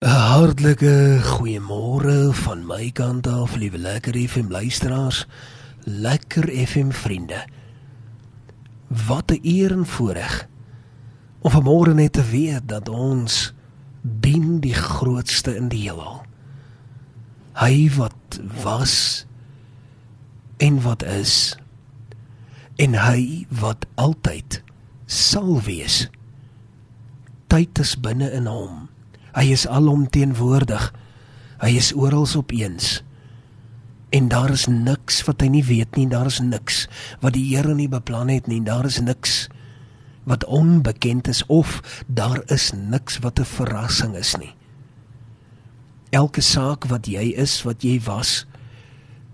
'n Hartlike goeiemôre van my kant af, liewe lekker FM luisteraars, lekker FM vriende. Wat 'n eer en voorreg om vanmôre net te weet dat ons dien die grootste in die heelal. Hy wat was en wat is en hy wat altyd sal wees. Tyd is binne in hom Hy is alomteenwoordig. Hy is oral opeens. En daar is niks wat hy nie weet nie, daar is niks wat die Here nie beplan het nie, daar is niks wat onbekend is of daar is niks wat 'n verrassing is nie. Elke saak wat jy is, wat jy was,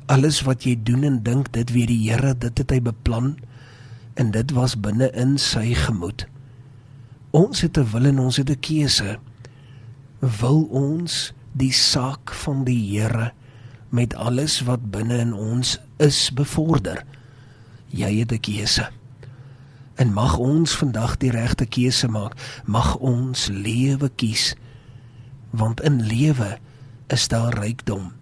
alles wat jy doen en dink, dit weet die Here, dit het hy beplan en dit was binne in sy gemoed. Ons het 'n wil en ons het 'n keuse wil ons die saak van die Here met alles wat binne in ons is bevorder. Jy het 'n keuse. En mag ons vandag die regte keuse maak. Mag ons lewe kies. Want in lewe is daar rykdom.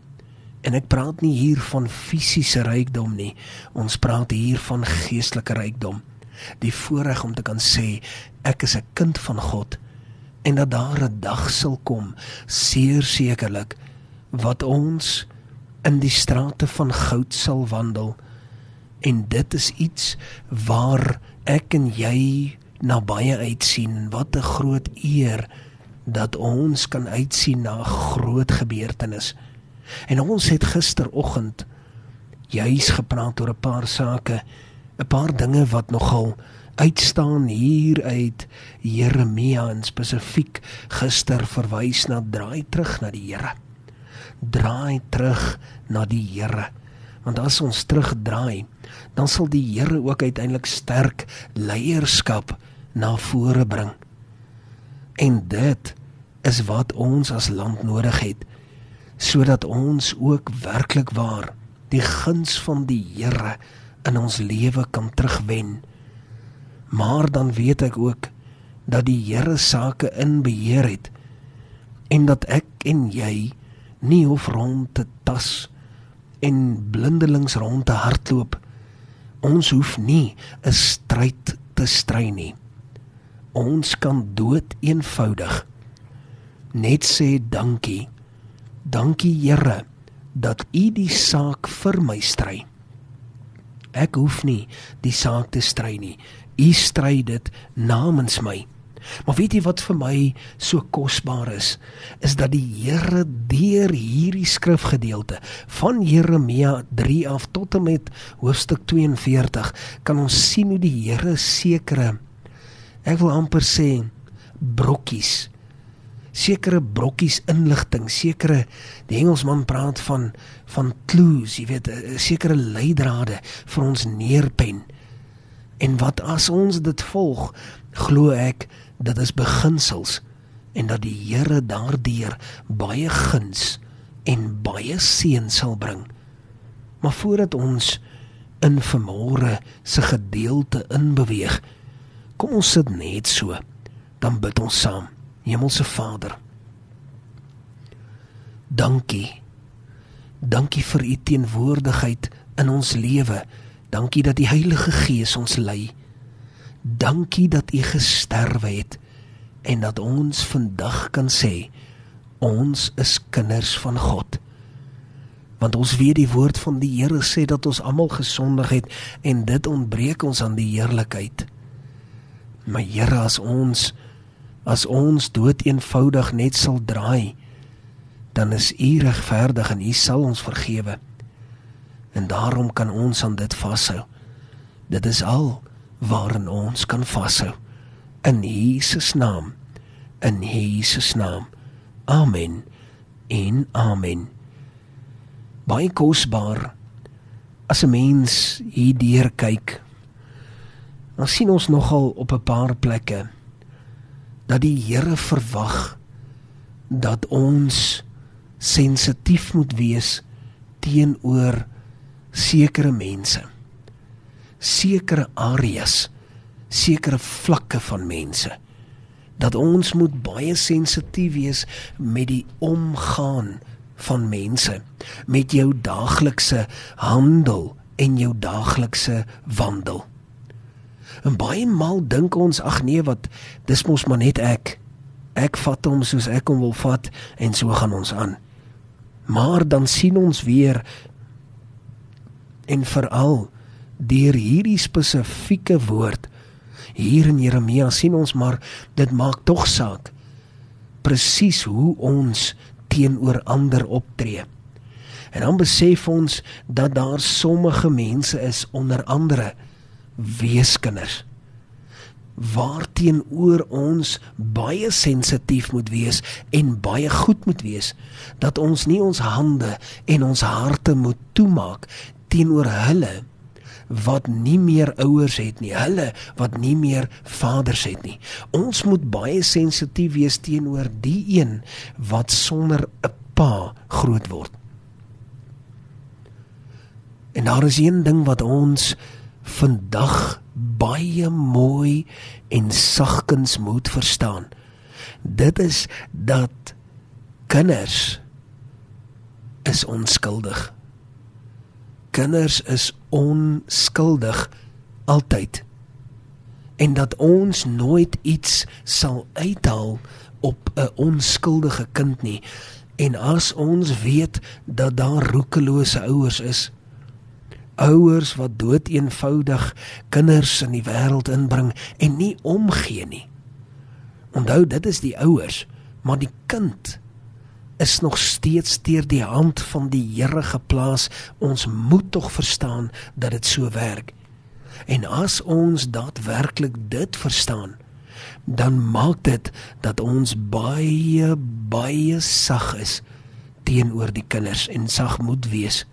En ek praat nie hier van fisiese rykdom nie. Ons praat hier van geestelike rykdom. Die voorreg om te kan sê ek is 'n kind van God en dat daar 'n dag sal kom seer sekerlik wat ons in die strate van goud sal wandel. En dit is iets waar ek en jy na baie uitsien. Wat 'n groot eer dat ons kan uitsien na 'n groot gebeurtenis. En ons het gisteroggend juis gepraat oor 'n paar sake 'n paar dinge wat nogal uitstaan hier uit Jeremia en spesifiek gister verwys na draai terug na die Here. Draai terug na die Here. Want as ons terugdraai, dan sal die Here ook uiteindelik sterk leierskap na vore bring. En dit is wat ons as land nodig het sodat ons ook werklik waar die guns van die Here in ons lewe kan terugwen maar dan weet ek ook dat die Here sake in beheer het en dat ek en jy nie hoef rond te tas en blindelings rond te hardloop. Ons hoef nie 'n stryd te stry nie. Ons kan dood eenvoudig. Net sê dankie. Dankie Here dat u die saak vir my stry ek hoef nie die saak te stry nie U stry dit namens my. Maar weet jy wat vir my so kosbaar is, is dat die Here deur hierdie skrifgedeelte van Jeremia 3 af tot en met hoofstuk 42 kan ons sien hoe die Here sekere ek wil amper sê brokkies sekere brokkies inligting, sekere die Engelsman praat van van clues, jy weet, eh, sekere leidrade vir ons neerpen En wat as ons dit volg, glo ek dit is beginsels en dat die Here daardeur baie guns en baie seën sal bring. Maar voordat ons in vermore se gedeelte inbeweeg, kom ons sit net so. Dan bid ons saam. Hemelse Vader. Dankie. Dankie vir u teenwoordigheid in ons lewe. Dankie dat die Heilige Gees ons lei. Dankie dat U gesterwe het en dat ons vandag kan sê ons is kinders van God. Want ons weet die woord van die Here sê dat ons almal gesondig het en dit ontbreek ons aan die heerlikheid. Maar Here as ons as ons dood eenvoudig net sal draai, dan is U regverdig en U sal ons vergewe en daarom kan ons aan dit vashou. Dit is al waarin ons kan vashou. In Jesus naam. In Jesus naam. Amen. En amen. Baie kosbaar as 'n mens hierdeur kyk. Dan sien ons nogal op 'n paar plekke dat die Here verwag dat ons sensitief moet wees teenoor sekere mense sekere areas sekere vlakke van mense dat ons moet baie sensitief wees met die omgaan van mense, met jou daaglikse handel en jou daaglikse wandel. En baie maal dink ons ag nee wat dis mos maar net ek. Ek vat hom soos ek hom wil vat en so gaan ons aan. Maar dan sien ons weer en veral deur hierdie spesifieke woord hier in Jeremia sien ons maar dit maak tog saak presies hoe ons teenoor ander optree. En dan besef ons dat daar sommige mense is onder andere weeskinders waarteenoor ons baie sensitief moet wees en baie goed moet wees dat ons nie ons hande en ons harte moet toemaak teenoor hulle wat nie meer ouers het nie, hulle wat nie meer vaders het nie. Ons moet baie sensitief wees teenoor die een wat sonder 'n pa groot word. En daar is een ding wat ons vandag baie mooi en sagkens moet verstaan. Dit is dat kinders is onskuldig. Kinders is onskuldig altyd. En dat ons nooit iets sal uithaal op 'n onskuldige kind nie. En as ons weet dat daar roekelose ouers is, ouers wat dood eenvoudig kinders in die wêreld inbring en nie omgee nie. Onthou dit is die ouers, maar die kind is nog steeds deur die hand van die Here geplaas. Ons moet tog verstaan dat dit so werk. En as ons daadwerklik dit verstaan, dan maak dit dat ons baie baie sag is teenoor die kinders en sag moet wees.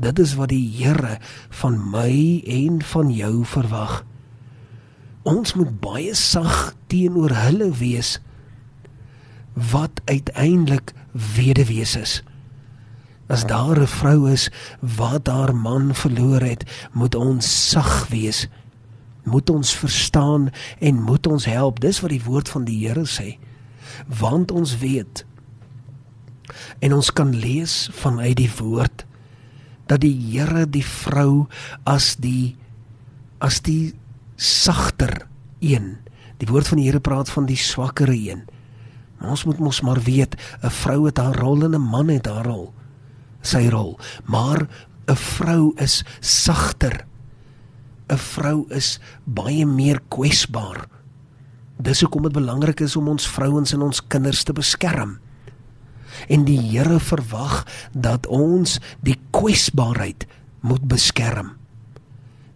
Dit is wat die Here van my en van jou verwag. Ons moet baie sag teenoor hulle wees wat uiteindelik weduwees is. As daar 'n vrou is wat haar man verloor het, moet ons sag wees. Moet ons verstaan en moet ons help. Dis wat die woord van die Here sê. Want ons weet en ons kan lees vanuit die woord dat die Here die vrou as die as die sagter een. Die woord van die Here praat van die swakkere een. Ons moet mos maar weet 'n vrou het haar rol en 'n man het haar rol. Sy rol, maar 'n vrou is sagter. 'n Vrou is baie meer kwesbaar. Dis hoekom dit belangrik is om ons vrouens en ons kinders te beskerm en die Here verwag dat ons die kwesbaarheid moet beskerm.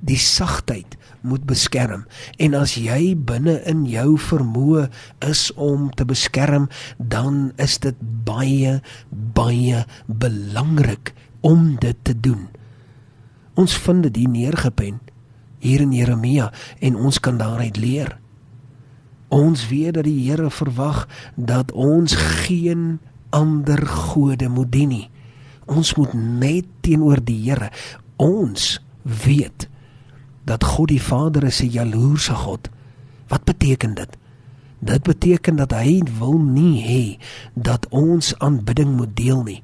Die sagtheid moet beskerm en as jy binne in jou vermoë is om te beskerm, dan is dit baie baie belangrik om dit te doen. Ons vind dit hier neergepen hier in Jeremia en ons kan daaruit leer. Ons weet dat die Here verwag dat ons geen ander gode moet dien nie. Ons moet net teenoor die Here. Ons weet dat God die Vader is 'n jaloerse God. Wat beteken dit? Dit beteken dat hy wil nie hê dat ons aanbidding moet deel nie.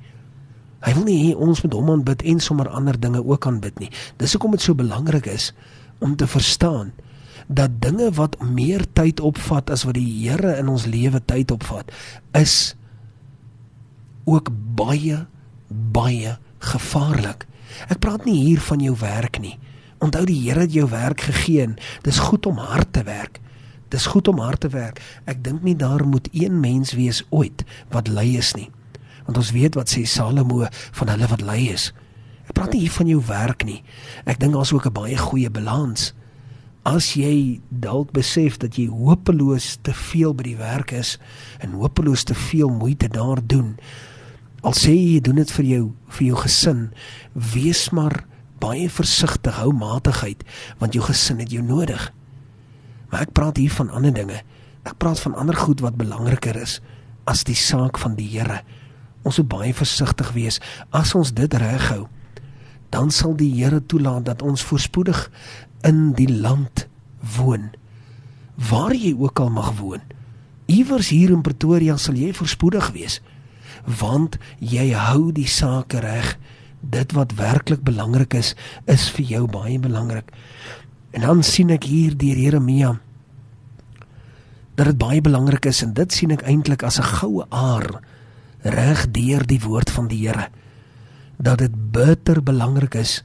Hy wil nie hê ons moet hom aanbid en sommer ander dinge ook aanbid nie. Dis hoekom dit so belangrik is om te verstaan dat dinge wat meer tyd opvat as wat die Here in ons lewe tyd opvat, is ook baie baie gevaarlik. Ek praat nie hier van jou werk nie. Onthou die Here het jou werk gegee. Dis goed om hard te werk. Dis goed om hard te werk. Ek dink nie daar moet een mens wees ooit wat lui is nie. Want ons weet wat sê Salomo van hulle wat lui is. Ek praat nie hier van jou werk nie. Ek dink daar's ook 'n baie goeie balans. As jy dalk besef dat jy hopeloos te veel by die werk is en hopeloos te veel moeite daar doen, Al sê jy doen dit vir jou vir jou gesin, wees maar baie versigtig, hou matigheid want jou gesin het jou nodig. Maar ek praat hier van ander dinge. Ek praat van ander goed wat belangriker is as die saak van die Here. Ons moet baie versigtig wees as ons dit reghou. Dan sal die Here toelaat dat ons voorspoedig in die land woon. Waar jy ook al mag woon. Iewers hier in Pretoria sal jy voorspoedig wees want jy hou die sake reg. Dit wat werklik belangrik is, is vir jou baie belangrik. En dan sien ek hier deur Jeremia dat dit baie belangrik is en dit sien ek eintlik as 'n goue aar reg deur die woord van die Here dat dit bitter belangrik is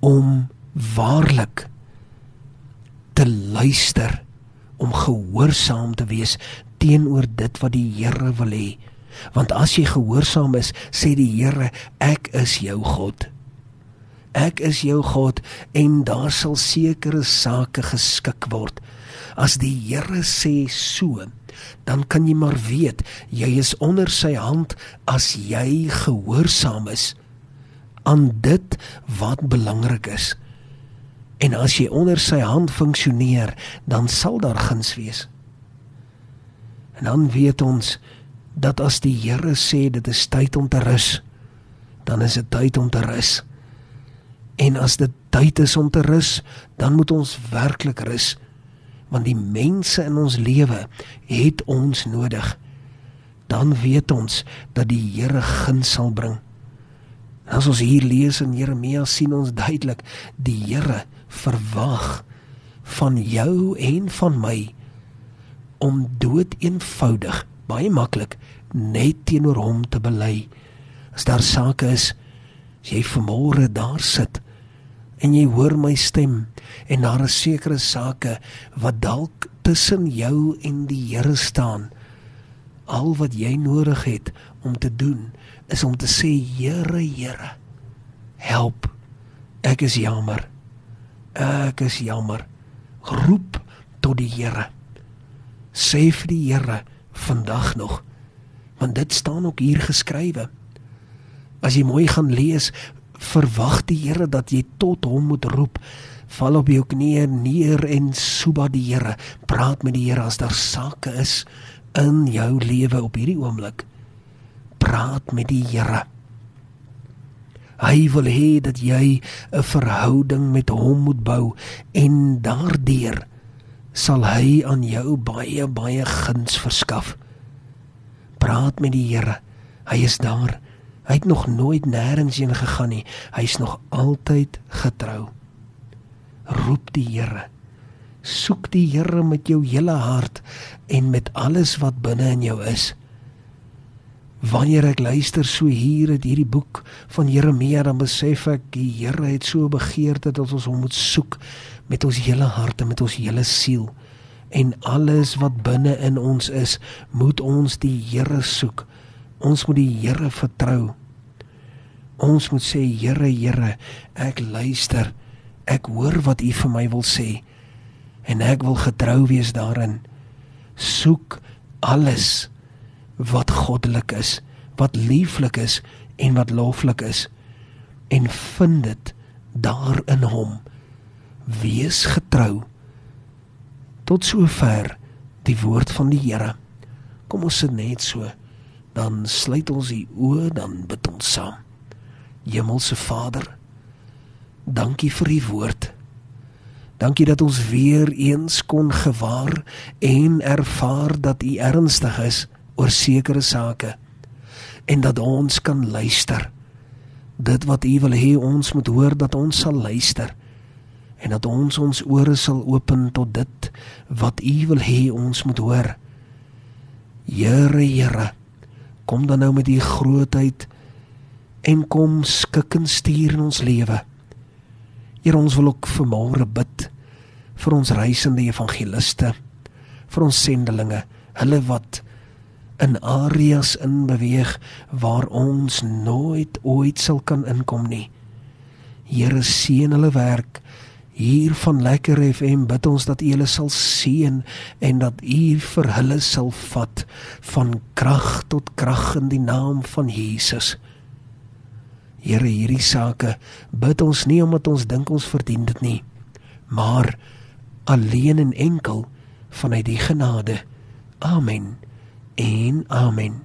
om waarlik te luister om gehoorsaam te wees teenoor dit wat die Here wil hê want as jy gehoorsaam is sê die Here ek is jou God. Ek is jou God en daar sal sekere sake geskik word. As die Here sê so dan kan jy maar weet jy is onder sy hand as jy gehoorsaam is aan dit wat belangrik is. En as jy onder sy hand funksioneer dan sal daar guns wees. En dan weet ons dat as die Here sê dit is tyd om te rus dan is dit tyd om te rus. En as dit tyd is om te rus dan moet ons werklik rus want die mense in ons lewe het ons nodig. Dan weet ons dat die Here guns sal bring. As ons hier lees in Jeremia sien ons duidelik die Here verwag van jou en van my om dood eenvoudig baie maklik net teenoor hom te bely as daar sake is as jy vanmôre daar sit en jy hoor my stem en daar is sekere sake wat dalk tussen jou en die Here staan. Al wat jy nodig het om te doen is om te sê Here, Here, help. Ek is jammer. Ek is jammer. Roep tot die Here. Sê vir die Here vandag nog want dit staan ook hier geskrywe. As jy mooi gaan lees, verwag die Here dat jy tot hom moet roep. Val op jou knieë neer en soeba die Here. Praat met die Here as daar sake is in jou lewe op hierdie oomblik. Praat met die Here. Hy wil hê dat jy 'n verhouding met hom moet bou en daardeur sal hy aan jou baie baie guns verskaf. Praat met die Here. Hy is daar. Hy het nog nooit nêrens heen gegaan nie. Hy's nog altyd getrou. Roep die Here. Soek die Here met jou hele hart en met alles wat binne in jou is. Wanneer ek luister so hier uit hierdie boek van Jeremia, dan besef ek die Here het so begeerte dat ons hom moet soek met ons hele hart en met ons hele siel. En alles wat binne in ons is, moet ons die Here soek. Ons moet die Here vertrou. Ons moet sê Here, Here, ek luister. Ek hoor wat U vir my wil sê en ek wil getrou wees daarin. Soek alles wat goddelik is, wat lieflik is en wat loflik is en vind dit daar in hom. Wees getrou. Tot sover die woord van die Here. Kom ons sit net so dan sluit ons die oë dan bid ons saam. Hemelse Vader, dankie vir u woord. Dankie dat ons weer eens kon gewaar en ervaar dat u ernstig is oor sekere sake en dat ons kan luister. Dit wat u wil hê ons moet hoor dat ons sal luister en dat ons ons ore sal open tot dit wat u wil hê ons moet hoor. Here, Here, kom dan nou met u grootheid en kom skik en stuur in ons lewe. Here ons wil ook vanmôre bid vir ons reisende evangeliste, vir ons sendelinge, hulle wat in areas in beweeg waar ons nooit ooit sal kan inkom nie. Here seën hulle werk hier van Lekker FM bid ons dat U hulle sal seën en dat U vir hulle sal vat van krag tot krag in die naam van Jesus. Here, hierdie sake bid ons nie omdat ons dink ons verdien dit nie, maar alleen en enkel vanuit die genade. Amen. En amen.